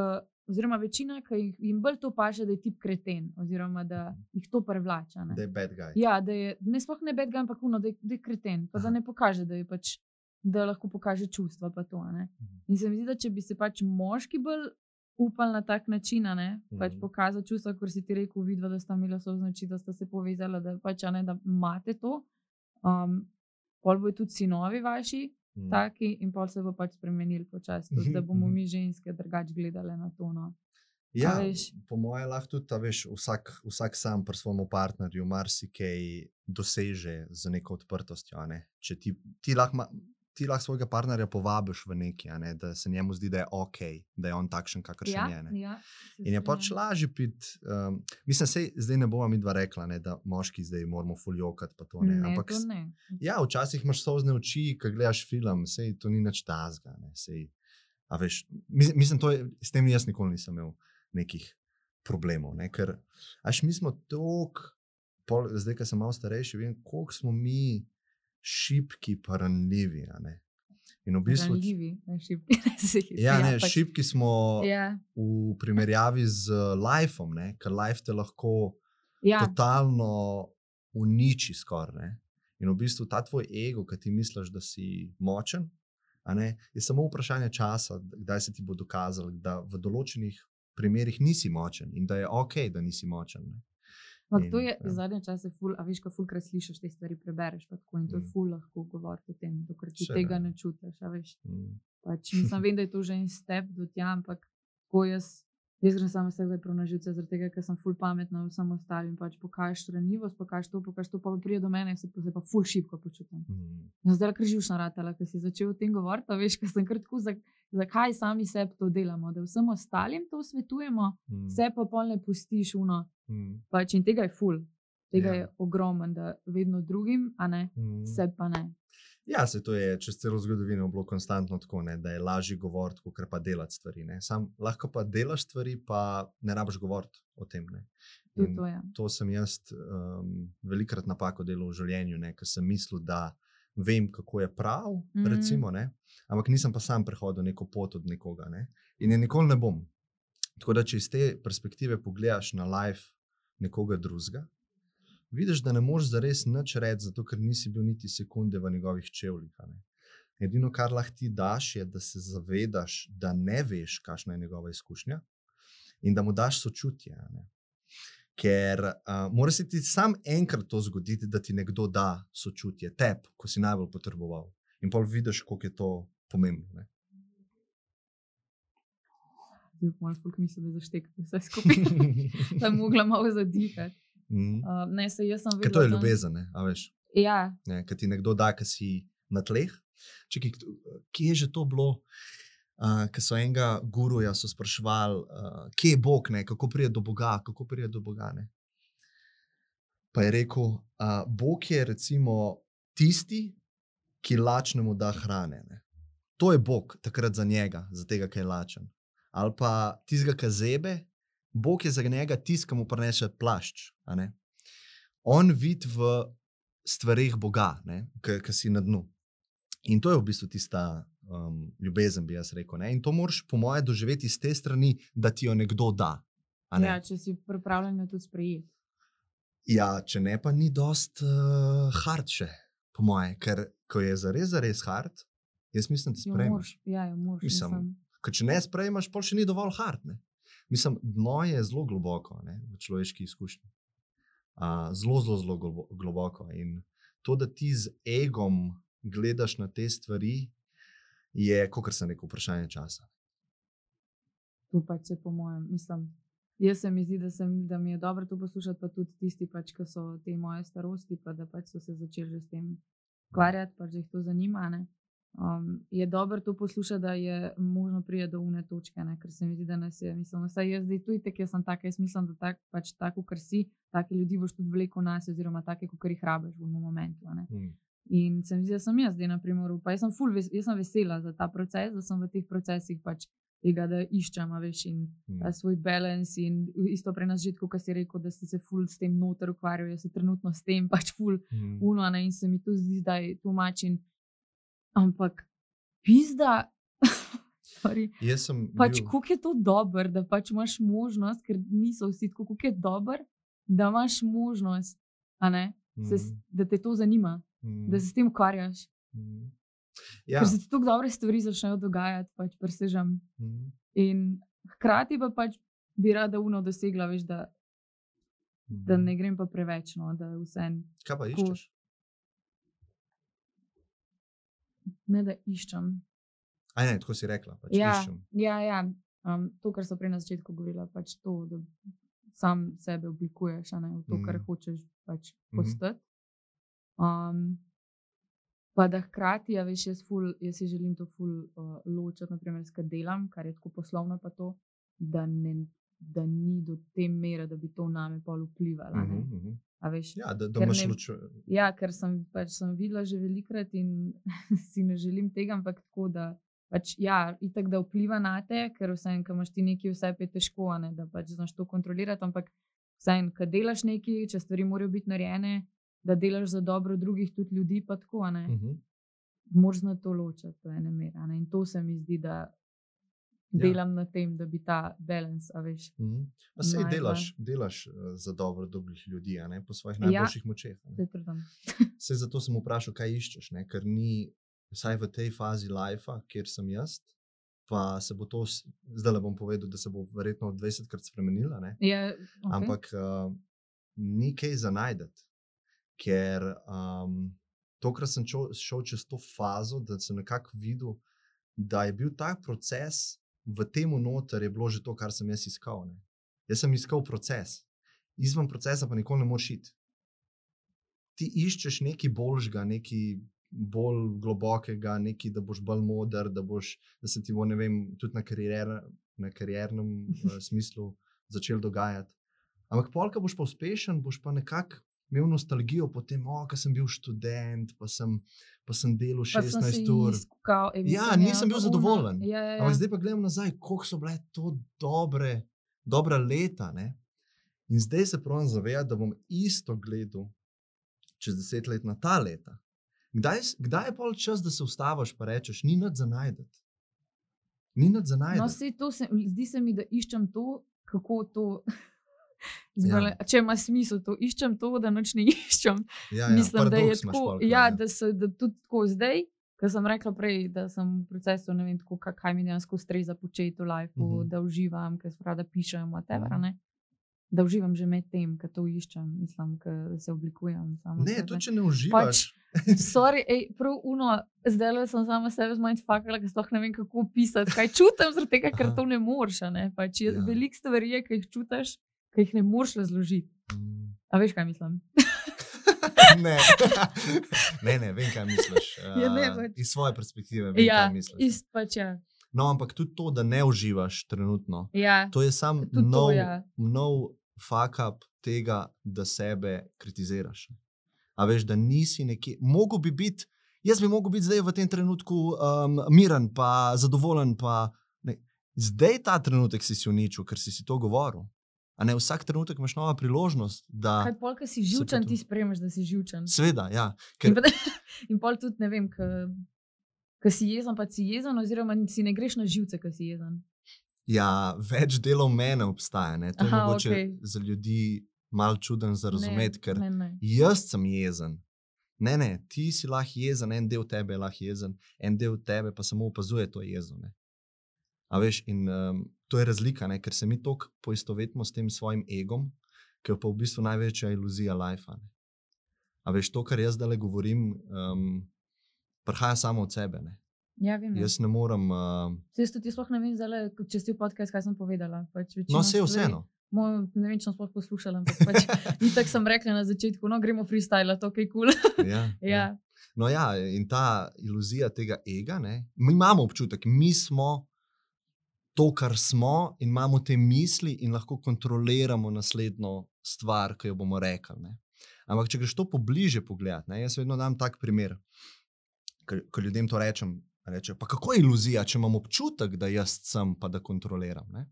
oziroma večina, ki jih- jim bolj to paše, da je tip kreten, oziroma da jih to privlača. ne. Da je bad guy. Ja, da je ne sploh ne bedga, ampak uno, da je, da je kreten, pa da Aha. ne pokaže, da je pač. Da lahko pokaže čustva. pa To, ne. Mhm. in se mi zdi, da če bi se pač moški bolj upali na tak način, ne, pač Mhm. pokazati čustva, kot si ti rekel, vidva, da sta imela soznači, da sta se povezala, da, pač, ne, da imate to. Um, pol bojo tudi sinovi vaši, Mm. taki, in pol se bo pač spremenil počasi, da bomo Mhm. mi ženske drugače gledali na to. No. Ja, po mojem, lahko tudi ta, veš, vsak, vsak sam pri svojem partnerju marsikaj doseže z neko odprtostjo. Ne? Če ti, ti lahko ti lahko svojega partnerja povabiš v neki, ne? da se njemu zdi, da je ok, da je on takšen, kakršen Ja, je. Ne? ja, In je pač lažje biti. Um, mislim, sej, zdaj ne bomo mi dva rekla, ne, da moški zdaj moramo fuljokati. To, ne. Ne, Ampak to ne. Ja, včasih imaš sozne oči, ko gledaš film, sej to ni nič tazga. Ne, sej, veš, mis- mislim, to je, s tem jaz nikoli nisem imel nekih problemov. Ne, ker, až mi smo tok, pol, zdaj, ko sem malo starejši, vem, koliko smo mi šipki, pa ranljivi. In v bistvu, Ranljivi, ne jih ja, ja, ne, pač- šipki smo Ja, v primerjavi z lifeom, ker life te lahko ja, totalno uniči skoraj. In v bistvu ta tvoj ego, ki ti misliš, da si močen, ne, je samo vprašanje časa, kdaj se ti bo dokazalo, da v določenih primerih nisi močen in da je ok, da nisi močen. Ne. Ampak to In, je ja. zadnje čase, ful, a veš, ko fulkrat slišiš te stvari, prebereš pa tako in to je Mm. ful lahko govoriti o tem, dokler ti Seveda. tega ne čutiš. Mm. Pač, mislim, vem, da je to že en step do tja, ampak ko jaz, jaz grem samo sebe prav na živce, zaradi tega, ker sem ful pametna vsem ostalim. Pač pokažeš ranljivost, pokažeš to, pokažeš to, pa pride do mene, se pa, se pa ful šibko počutim. Mm. Zdaj križuš na ratela, ker si začel o tem govoriti, veš, ker sem kar tako, zak- zakaj sami sebi to delamo, da vsem ostalim to svetujemo, Mm. vse pa pol ne pustiš uno. Mm. Pač in tega je ful, tega Ja. je ogromen, da vedno drugim, a ne, Mm. sebi pa ne. Ja, se to je čez celo zgodovino bilo konstantno tako, ne, da je lažje govoriti, kot pa delati stvari. ne. Sam lahko pa delaš stvari, pa ne rabiš govoriti o tem. In to je. to sem jaz um, velikrat napako delal v življenju, ker sem mislil, da vem, kako je prav, mm. Mhm. recimo, ne, ampak nisem pa sam prehodil neko pot od nekoga. Ne, in je nikoli ne bom. Tako da, če iz te perspektive pogledaš na life nekoga drugega, vidiš, da ne moreš zares nič reči, zato ker nisi bil niti sekunde v njegovih čevljih. Edino, kar lahko ti daš, je, da se zavedaš, da ne veš, kakšna je njegova izkušnja in da mu daš sočutje. ne. Ker uh, mora se ti sam enkrat to zgoditi, da ti nekdo da sočutje, tep, ko si najbolj potreboval. In pa vidiš, koliko je to pomembno. Ne? Malo folk misli, da je zaštekati vse skupaj. da je mogla malo zadihati. mm. Uh, ne, se jaz sem Ker to je ljubezen, ne? a veš. Ja, Ne, Ker ti nekdo da, ki si na tleh. Čekaj, kje je že to bilo? Uh, Ker so enega guruja so spraševali, uh, kje je Bog, ne? kako pride do Boga, kako pride do Boga. Ne? Pa je rekel, uh, Bog je recimo tisti, ki lačnemu da hrane. Ne? To je Bog takrat za njega, za tega, ki je lačen. Ali pa tistega, ki zebe, Bog je za njega tisti, ki mu prenese plašč. On vidi v stvarih Boga, ki si na dnu. In to je v bistvu tista um, ljubezen, bi jaz rekel. Ne? In to moraš, po mojem, doživeti iz te strani, da ti jo nekdo da. ne. ja, če si pripravljen jo tudi sprejeti. Ja, če ne, pa ni dost uh, hard še, po mojem, ker ko je zares, zares hard, jaz mislim, da Jo sprejmeš. Ja, jo moraš. Mislim, mislim. Ker če ne sprejmeš, pa še ni dovolj hard. Ne? Mislim, dno je zelo globoko ne, v človeški izkušnji. Uh, zelo, zelo, zelo globo- globoko. In to, da ti z egom gledaš na te stvari, je, kot sem rekel, vprašanje časa. Tu pač se po mojem, mislim. Jaz se mi zdi, da, sem, da mi je dobro to poslušati, pa tudi tisti, pač, ki so te moje starosti, pa da pač so se začeli že s tem ukvarjati, pač jih to zanima. Ne? um, je dobro to poslušati, da je možno priti do une točke, ne? ker se mi zdi, da nas je, mislim, vsaj jaz zdaj tudi tako, jaz sem tak, jaz mislim, da tak, pač tako, ker si, take ljudi boš tudi veliko nas, oziroma take, kot jih rabiš v momentu. Mm. In se mi zdi, da sem jaz zdaj, na primer, pa jaz sem, ful, ves, jaz sem vesela za ta proces, da sem v teh procesih pač tega, da iščem, a veš, in Mm. ta svoj balans. In isto pri nas že, kot si rekel, da si se ful s tem noter ukvarjal, jaz se trenutno s tem pač ful Mm. uno, a ne, in se mi to zdi zdaj tumačen. Ampak pizda. sorry, Jaz sem. Pač, kako je to dobro, da pač imaš možnost, ker niso vsi tako, kako je dobro, da imaš možnost, a ne, se, s- Mm. da te to zanima, Mm. da se s tem ukvarjaš. Mm. Ja. Ja. Ker se ti tako dobre stvari začnejo dogajati, pač presežem. Mm. In hkrati pa pač bi rada uno dosegla, veš, da, da ne grem pa preveč, no, da vse en. Kaj pa iščeš? Ne da iščem. Aj ne, tako si rekla. Pač Ja, iščem. ja, ja. Um, to, kar so prej na začetku govorila, pač to, da sam sebe oblikuješ, ne v to, mm. kar Mhm. hočeš pač Mhm. postati. Um, pa da hkrati, ja, veš, jaz, ful, jaz si želim to ful uh, ločiti, naprimer, s kaj delam, kar je tako poslovno, pa to, da, ne, da ni do te mere, da bi to name pol vplivalo. a ne. Mhm, mhm. A veš, Ja, da, da imaš luč. Ja, ker sem, pač sem videla že velikrat in si ne želim tega, ampak tako da. Pač, ja, itak da vpliva na te, ker vsem, ki imaš ti nekaj, vse je težko, ne, da pač znaš to kontrolirati. Ampak vsem, ki delaš nekaj, če stvari morajo biti narejene, da delaš za dobro drugih, tudi ljudi, pa tako, a ne. Mhm. Moraš na to ločiti, to je ene mere. a ne. In to se mi zdi, da delam na tem, da bi ta balans, a veš. Mhm. Pa sej Najdla. delaš, delaš eh, za dobro dobrih ljudi, a ne, po svojih Ja. najboljših močeh. a ne. Je trudno. Sej zato sem vprašal, kaj iščeš, ne? ker ni, vsaj v tej fazi lajfa, kjer sem jaz. Pa se bo to, zdaj le bom povedal, da se bo verjetno 20krat spremenila, ne? Ja, okay. ampak uh, ni kaj za najdete. Ker um, tokrat sem čo, šel čez to fazo, da sem nekako videl, da je bil ta proces v tem noter, je bilo že to, kar sem jaz iskal. Ne? Jaz sem iskal proces, izven procesa pa nikoli ne moreš iti. Ti iščeš nekaj boljšega, nekaj bolj globokega, nekaj, da boš bolj moder, da, boš, da se ti bo, ne vem, tudi na, karier, na kariernem uh, smislu začel dogajati. Ampak, polka boš pa uspešen, boš pa nekako imel nostalgijo po tem, oh, ko sem bil študent, pa sem, pa sem delal Pa sem se 16 ur. iskal, e, Ja, nisem bil zadovoljen. Ja, ja, ja. Ampak zdaj pa gledam nazaj, koliko so bile to dobre, dobra leta. Ne? In zdaj se pravim zavedati, da bom isto gledal čez deset let na ta leta. Kdaj, kdaj je pol čas, da se ustaviš in rečeš, ni nič za najdete? Ni nič za No, najdete. to se, zdi se mi, da iščem to, kako to. Ja. Zbale, če ima smisel, to iščem to, da noč ne iščem. ja, ja, Mislim, da je tako. pol, Ja, ja. da, se, da tudi tako zdaj, ker sem rekla prej, da sem v procesu, ne vem, tako, ka- kaj mi dejansko ustreza početi v lifeu, Mhm. mhm. da uživam, ker rada pišem, whatever, Mhm. ne. Da uživam že med tem, ko to iščem, mislim, da se oblikujem. Ne, tudi če ne uživaš. Pač, sorry, ej, prav uno, zdaj le sem sama sebe zmanjfakala, ker sploh ne vem, kako opisati, kaj čutim, zaradi tega, ker to ne moreš. Pač Ja. veliko stvari, je, ki jih čutiš, ki jih ne moreš razložiti. A veš, kaj mislim? ne. ne, ne, vem, kaj misliš. Ja, ne, Uh, pač. Iz svoje perspektive vem, Ja, ist, pač ja. No, ampak tudi to, da ne uživaš trenutno, ja. to je sam Tudi to, nov, ja. nov fuck up tega, da sebe kritiziraš. A veš, da nisi neki, mogo bi biti, jaz bi mogel biti zdaj v tem trenutku um, miren, pa zadovoljen. Pa, ne. zdaj ta trenutek si si uničil, ker si si to govoril. A ne vsak trenutek imaš nova priložnost, da. Kaj pol, ki si živčen, ti spremeš, da si živčen. Sveda, ja. In, Ker, pa, in pol tudi ne vem, ker si jezen, pa si jezen, oziroma si ne greš na živce, ker si jezen. ja, več delov mene obstaja. Ne? To je Aha, mogoče okej. za ljudi malo čuden za razumeti, ker Ne, ne. Jaz sem jezen. Ne, ne, ti si lahko jezen, en del tebe je lahko jezen, en del tebe pa samo opazuje to jezo. Ne. A veš, in um, to je razlika, ne, ker se mi tako poistovetimo s tem svojim egom, ki je pa v bistvu največja iluzija life. Ne. A veš, to, kar jaz zdaj govorim, um, prihaja samo od sebe. Ne. Ja, vem. ja. Jaz ne morem. Uh, Saj Jaz tudi sploh ne vem, zdajle, ko- če si v podcast, kaj sem povedala. Pač no, vse je vseeno. Moj, ne vem, če sem sploh poslušala, ampak pač, itak sem rekla na začetku, no gremo freestyle, to je kul. Cool. Ja, ja. No, ja, in ta iluzija tega ega, ne, mi imamo občutek, mi smo to, kar smo, in imamo te misli, in lahko kontroliramo naslednjo stvar, ki jo bomo rekli. Ne. Ampak, če greš to pobliže pogledati, ne, jaz vedno dam tak primer, ko ljudem to rečem. Reče, pa kako je iluzija, če imam občutek, da jaz sem, pa da kontroliram. Ne?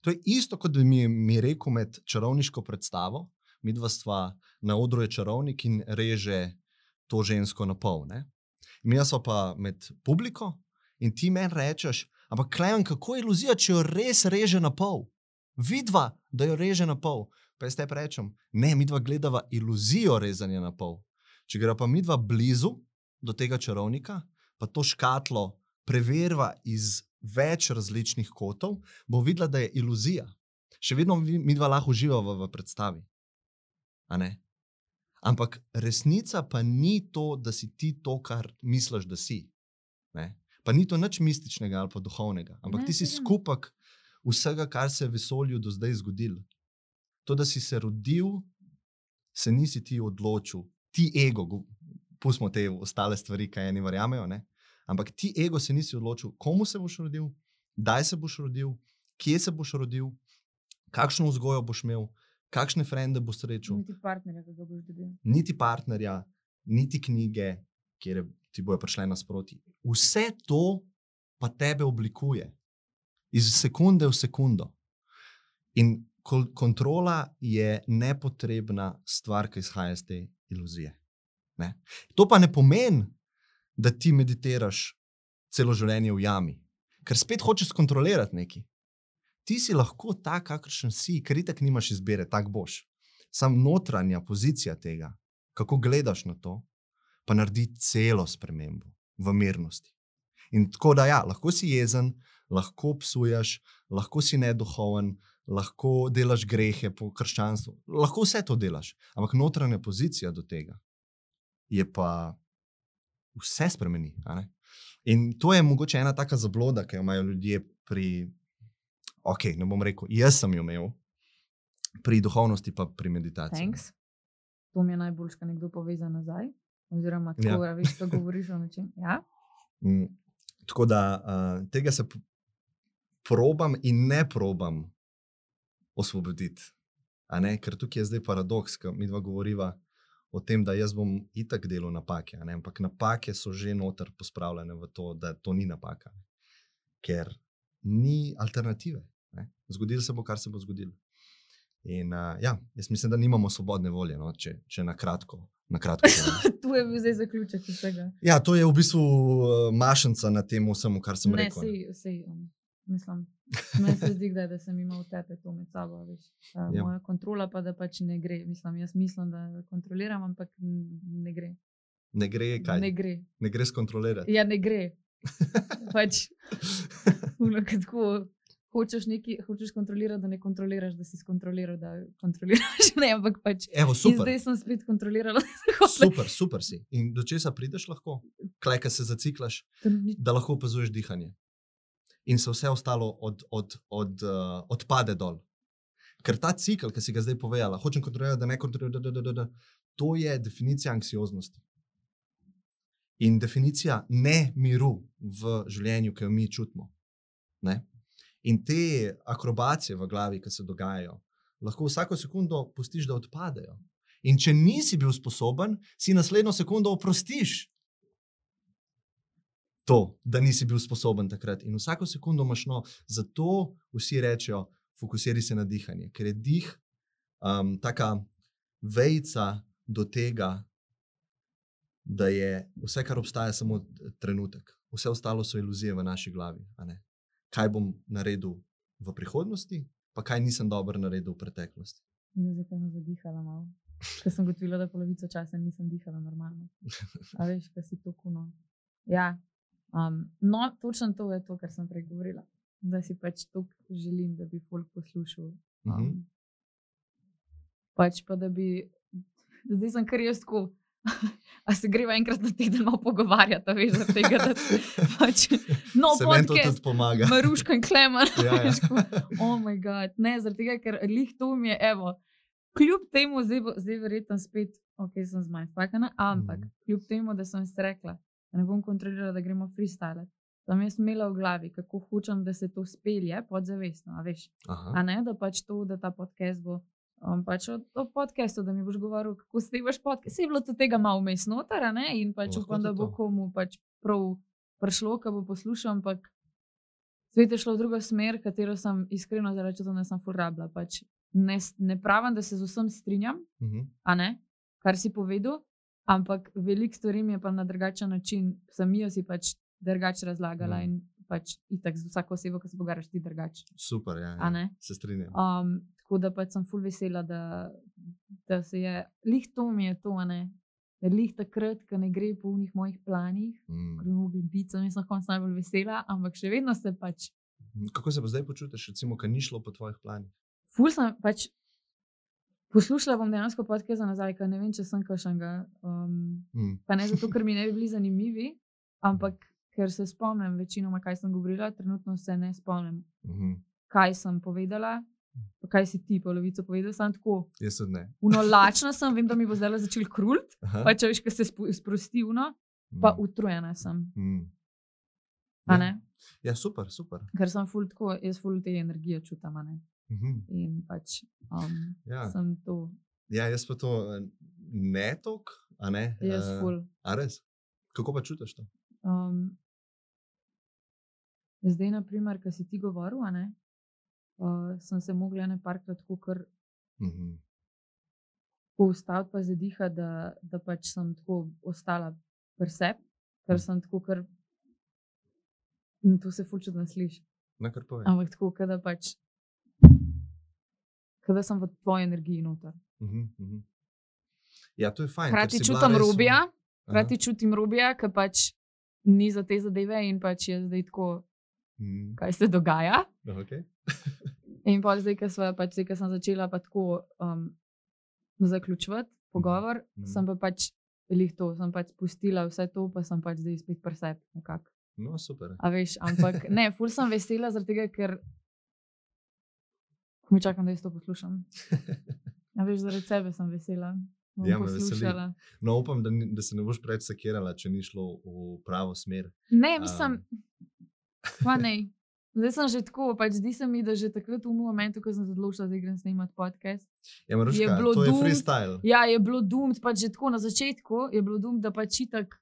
To je isto, kot da mi je rekel med čarovniško predstavo. Mi dva sva na odru je čarovnik in reže to žensko na pol. Mi smo pa med publiko in ti meni rečeš, ampak klejem, kako je iluzija, če jo res reže na pol. Vidva, da jo reže na pol. Pa jaz te rečem, ne, mi dva gledava iluzijo rezanja na pol. Če gre pa mi dva blizu do tega čarovnika, pa to škatlo preverva iz več različnih kotov, bo videla, da je iluzija. Še vedno mi dva lahko uživamo v, v predstavi. Ampak resnica pa ni to, da si ti to, kar misliš, da si. Ne? Pa ni to nič mističnega ali pa duhovnega, ampak ne, ti si skupek vsega, kar se je v vesolju do zdaj zgodilo. To, da si se rodil, se nisi ti odločil, ti ego, pustimo te ostale stvari, kaj eni verjamejo. Ampak ti ego se nisi odločil, komu se boš rodil, kdaj se boš rodil, kje se boš rodil, kakšno vzgojo boš imel, kakšne frende boš srečal. Niti partnerja, ga boš dobil. Niti partnerja, niti knjige, kjer ti bojo prišle nasproti. Vse to pa tebe oblikuje iz sekunde v sekundo. In kontrola je nepotrebna stvar, ki izhaja iz te iluzije. Ne? To pa ne pomeni, da ti meditiraš celo življenje v jami, ker spet hočeš kontrolirati nekaj. Ti si lahko tak, kakršen si, ker itak nimaš izbire, tak boš. Sam notranja pozicija tega, kako gledaš na to, pa naredi celo spremembo v mirnosti. In tako da, ja, lahko si jezen, lahko psuješ, lahko si neduhoven, lahko delaš grehe po krščanstvu, lahko vse to delaš, ampak notranja pozicija do tega je pa vse spremeni. In to je mogoče ena taka zabloda, ki jo imajo ljudje pri, ok, ne bom rekel, jaz sem jo imel, pri duhovnosti, pa pri meditaciji. Thanks. To mi je najbolj, kar nekdo pove za nazaj. Oziroma, tako ja. veš, da govoriš o nečem. Ja? Mm, tako da uh, tega se probam in ne probam osvoboditi. Ker tukaj je zdaj paradoks, ki mi dva govoriva o tem, da jaz bom itak delal napake. Ampak napake so že noter pospravljene v to, da to ni napaka. Ker ni alternative. Ne? Zgodilo se bo, kar se bo zgodilo. In uh, ja, jaz mislim, da nimamo svobodne volje, no? če, če na kratko. Na kratko to je bil zdaj zaključek vsega. Ja, to je v bistvu uh, mašnica na tem, vsemu, kar sem ne, rekel. Sej, sej, um, mislim, Meni se zdi, da, da sem imel tepe to med sabo. Veš. Ja. Moja kontrola pa da pač ne gre. Mislim, jaz mislim, da kontroliram, ampak ne gre. Ne gre kaj? Ne gre. Ne gre skontrolirati. Ja, ne gre. pač, tako, hočeš, neki, hočeš kontrolirati, da ne kontroliraš, da si skontroliral, da kontroliraš. Ne, ampak pač. Evo, zdaj sem spet kontroliral. super, super si. In do česa prideš lahko? Klej, ka se zaciklaš, da lahko opazuješ dihanje in se vse ostalo od, od, od, uh, odpade dol. Ker ta cikl, ki si ga zdaj povedala, hočem kontrolirati, da ne kontroliraš, da, da, da, da, to je definicija anksioznosti. In definicija ne miru v življenju, ki jo mi čutimo. Ne? In te akrobacije v glavi, ki se dogajajo, lahko vsako sekundo pustiš, da odpadejo. In če nisi bil sposoben, si naslednjo sekundo oprostiš to, da nisi bil sposoben takrat. In vsako sekundo imaš no, zato vsi rečejo, fokusiraj se na dihanje, ker je dih um, taka vejca do tega, da je vse, kar obstaja, samo trenutek. Vse ostalo so iluzije v naši glavi. Kaj bom naredil v prihodnosti, pa kaj nisem dobro naredil v preteklosti. Zato sem zadihala malo. Ker sem gotovila, da polovico časa nisem dihala normalno. A veš, kaj si to kuno. Ja, Um, no, točno to je to, kar sem prej govorila. Da si pač to želim, da bi folk poslušal. Um, uh -huh. Pač pa da bi, zdaj sem kar jaz tako. A se greva enkrat na teden malo pogovarjati, veš, zaradi tega, da pač, no, se tudi pomaga. Maruška in kleman. Ja, ja. oh, moj bog. Ne, zaradi tega, ker lih to mi je, evo, kljub temu, zdaj, bo, zdaj verjetno spet, ok, sem zmajfakana, ampak mm. kljub temu, da sem si rekla, da ne bom kontrolirala, da gremo freestyle. Tam jaz imela v glavi, kako hočem, da se to spelje podzavestno, a veš. Aha. A ne, da pač to, da ta podcast bo. Um, pač o, o podkastu, da mi boš govoril, kako snimaš podcast. Se je bilo tudi tega malo vmes noter? In pač upam, da bo komu pač prav prišlo, ko bo poslušal, ampak svet je šlo v drugo smer, katero sem iskreno zaradi tega, da sem furabla. Pač ne, ne pravim, da se z vsem strinjam, Mhm. a ne, kar si povedal, ampak veliko stvari mi je pa na drugačen način, sem jaz si pač drugače razlagala Mm. in pač itak z vsako osebo, ki se pogovarjaš, ti drugače. Super, ja, ja. se strinjam. Um, tako da pač sem full vesela, da, da se je, lih to mi je to, ne. Da lih takrat, ko ne gre po unih mojih planih, ko Mm. bi mogli biti, sem jaz na koncu najbolj vesela, ampak še vedno se pač, Kako se pa zdaj počutiš, recimo, kaj ni šlo po tvojih planih? full sem pač. Poslušala bom dejansko podcast za nazaj, ker ne vem, če sem kašnega. Um, Mm. pa ne zato, ker mi ne bi bili zanimivi, ampak ker se spomnim večinoma, kaj sem govorila, trenutno se ne spomnim, Mhm. kaj sem povedala, pa kaj si ti polovico povedal, sem tako. Jaz tudi ne. Unolačna sem, vem, da mi bo zdaj začel krult, Aha. pa če veš, kaj se sprosti uno, pa Mm. utrujena sem. Mm. Ja. ne? Ja, super, super. Ker sem ful tako, jaz ful te energije čutim, ne. Mhm. In pač um, Ja. sem to, ja, jaz pa to eh, ne tok, a ne? jaz Eh, ful. A res? Kako pa čutiš to? Um, zdaj, na primer, ki si ti govoril, a ne, uh, sem se mogla ne parkrat tako kar Mhm. ustaviti, pa zadihati, da, da pač sem tako ostala pri sebi, ker sem tako kar. To se fulčudno sliši. Na kar povem. Ampak tako, da pač. Kot da sem v tvoji energiji noter. Mhm, mhm. Ja, to je fajn. bila čutim res robija, Aha. hkrati čutim robija, ki pač ni za te zadeve in pač je zdaj tako, Mhm. kaj se dogaja. Okay. In pa zdaj, sva pač, zdaj, sem začela pa tako um, zaključovati pogovor, Mhm. sem pa pač lih to, sem pač spustila vse to, pa sem pač zdaj spet presep. nekako. No, super. A veš, ampak ne, ful sem vesela, zaradi tega, ker mi čakam, da jaz to poslušam. A veš, zaradi sebe sem vesela. Ja, veseli. No, upam, da, ni, da se ne boš preveč sekirala, če ni šlo v pravo smer. Ne, mislim, Um. pa ne. Zdaj sem že tako, pač zdi se mi, da že takrat v momentu, ko sem se odločila, da grem snemati podcast. Ja, Maruška, Je bilo to je doomed. freestyle. Ja, je bilo dum, pač že tako na začetku je bilo dum, da pač itak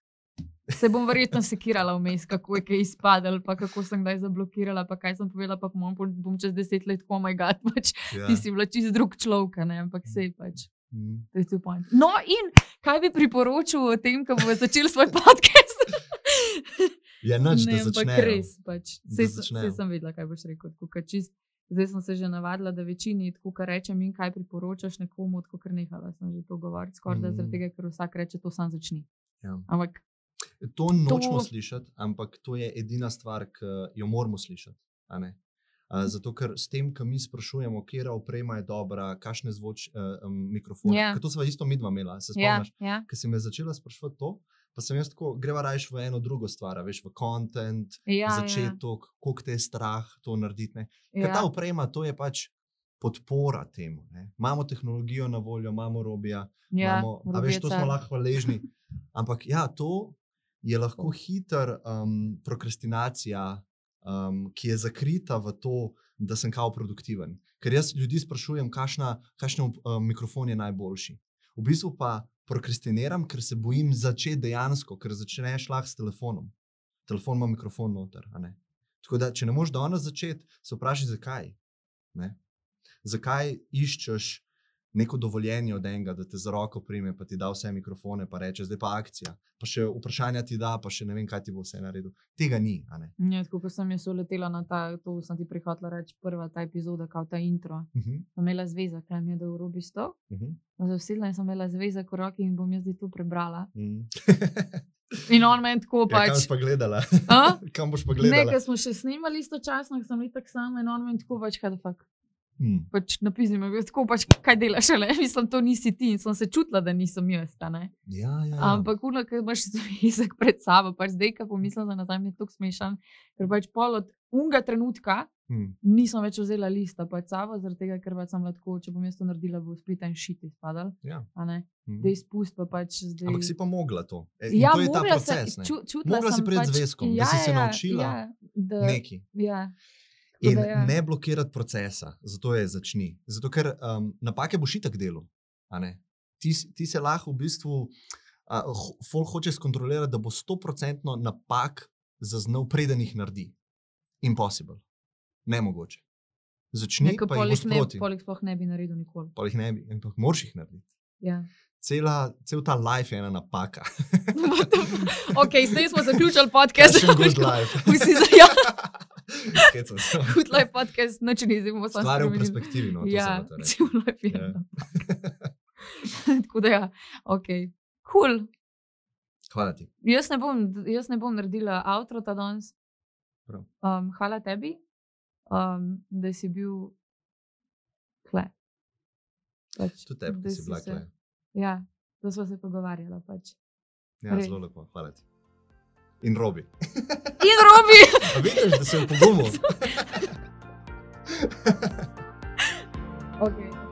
se bom verjetno sekirala vmes, kako je kaj izpadalo, pa kako sem kdaj zablokirala, pa kaj sem povedala, pa bom, bom čez deset let, ko moj gad, pač Ja. ti si bila čist drug človek, ne, ampak sej pač. Mhm. To je tu point. No, in kaj bi priporočil o tem, ko bomo začeli svoj podcast? Ja, nič, ne, da začnejo. res. Pač. Da Sej, začnejo. sej sem vedela, kaj boš rekel. Čist, zdaj sem se že navadila, da večini tako, kar rečem in kaj priporočaš nekomu, tako kar nehala sem že to govoriti, skoraj da Mm. zaradi tega, ker vsak reče, to sam začni. Ja. Ampak To nočemo To- slišati, ampak to je edina stvar, ki jo moramo slišati. Zato, ker s tem, ko mi sprašujemo, kje oprema je dobra, kakšne zvoč, uh, mikrofone. Ja. Yeah. To sva isto midva imela, se ja, spomniš. ja, Ker si me začela sprašovati to, pa sem jaz tako, greva rajš v eno drugo stvar, veš, v kontent, ja, začetek, koliko te je strah to narediti. ne. Ker ja, ta ja. oprema, to je pač podpora temu. Ne? Imamo tehnologijo na voljo, imamo robija, ja, imamo, a veš, to smo lahko hvaležni. Ampak ja, to je lahko hiter um, prokrastinacija, um, ki je zakrita v to, da sem kao produktiven. Ker jaz ljudi sprašujem, kakšna, kakšen uh, mikrofon je najboljši. V bistvu pa prokrastiniram, ker se bojim začeti dejansko, ker začneš lahko s telefonom. Telefon ima mikrofon noter. Tako da, če ne moreš danes začeti, se vprašaj, zakaj. Ne? Zakaj iščeš neko dovoljenje od enega, da te za roko prime, pa ti da vse mikrofone, pa reče, zdaj pa akcija. Pa še vprašanja ti da, pa še ne vem, kaj ti bo vse naredil. Tega ni. ne. Ja, tako kot sem jaz uletela na ta, to sem ti prihodila reči, prva ta epizoda, kot ta intro. Mhm, Sem imela zveza, kaj mi je dal robi sto. mhm, Zasedla in sem imela zveza v roki in bom jaz zdaj to prebrala. mhm. In on meni tako Ja, kam pač. boš pa gledala? Kam boš pa Ne, gledala? ker smo še snemali istočasno, sem bila tako sama in on meni tako pač, kaj da fuk. Mm. Pač je tako, pač, kaj delaš, le mislim, to nisi ti in sem se čutila, da nisem jaz. Ja, ja, ja. Ampak, uno, ki imaš jezik pred sabo, pač zdaj, ko pomislim, da nazaj mi je to smešen, ker pač pol od unga trenutka Mm. nisem več vzela lista pred sabo, zaradi tega, ker pač sem lahko, če bom jaz to naredila, bo spet en šit izpadal. Ja. Mm. Da izpust pa pač zdaj. Ampak si pa mogla to. E, ja, to je ta proces. Se, ču, čutila Mogla si priti pač, zvezkom, da ja, si se ja, naučila Ja, da, Neki. ja. In da ja. ne blokirati procesa, zato je začni. Zato, ker um, napake boš itak delo. Ti, ti se lahko v bistvu, uh, folk hoče skontrolirati, da bo 100% napak zaznal, preden jih naredi. Impossible. Nemogoče. Začni, Neko pa jih sproti. polik sploh ne bi naredil nikoli. Jih ne bi, ampak moraš jih narediti. Ja. Cela, cel ta life je ena napaka. ok, zdaj smo zaključili podcast. Passion good life. Vsi za ja. good life podcast, noč ni samo Stvar je v perspektivi. No, Ja, cel life je. Ja. napak. Tako da ja, ok. Cool. Hvala ti. Jaz ne bom, jaz ne bom naredila outro ta danes. Um, hvala tebi, um, da si bil kle. Pač, Tudi tebi, da si bila tukaj. Ja, da smo se pogovarjali. Pač. Ja, Res. zelo lepo, hvala ti. In robi. In robi! A vidiš, da se je pogumil? okay.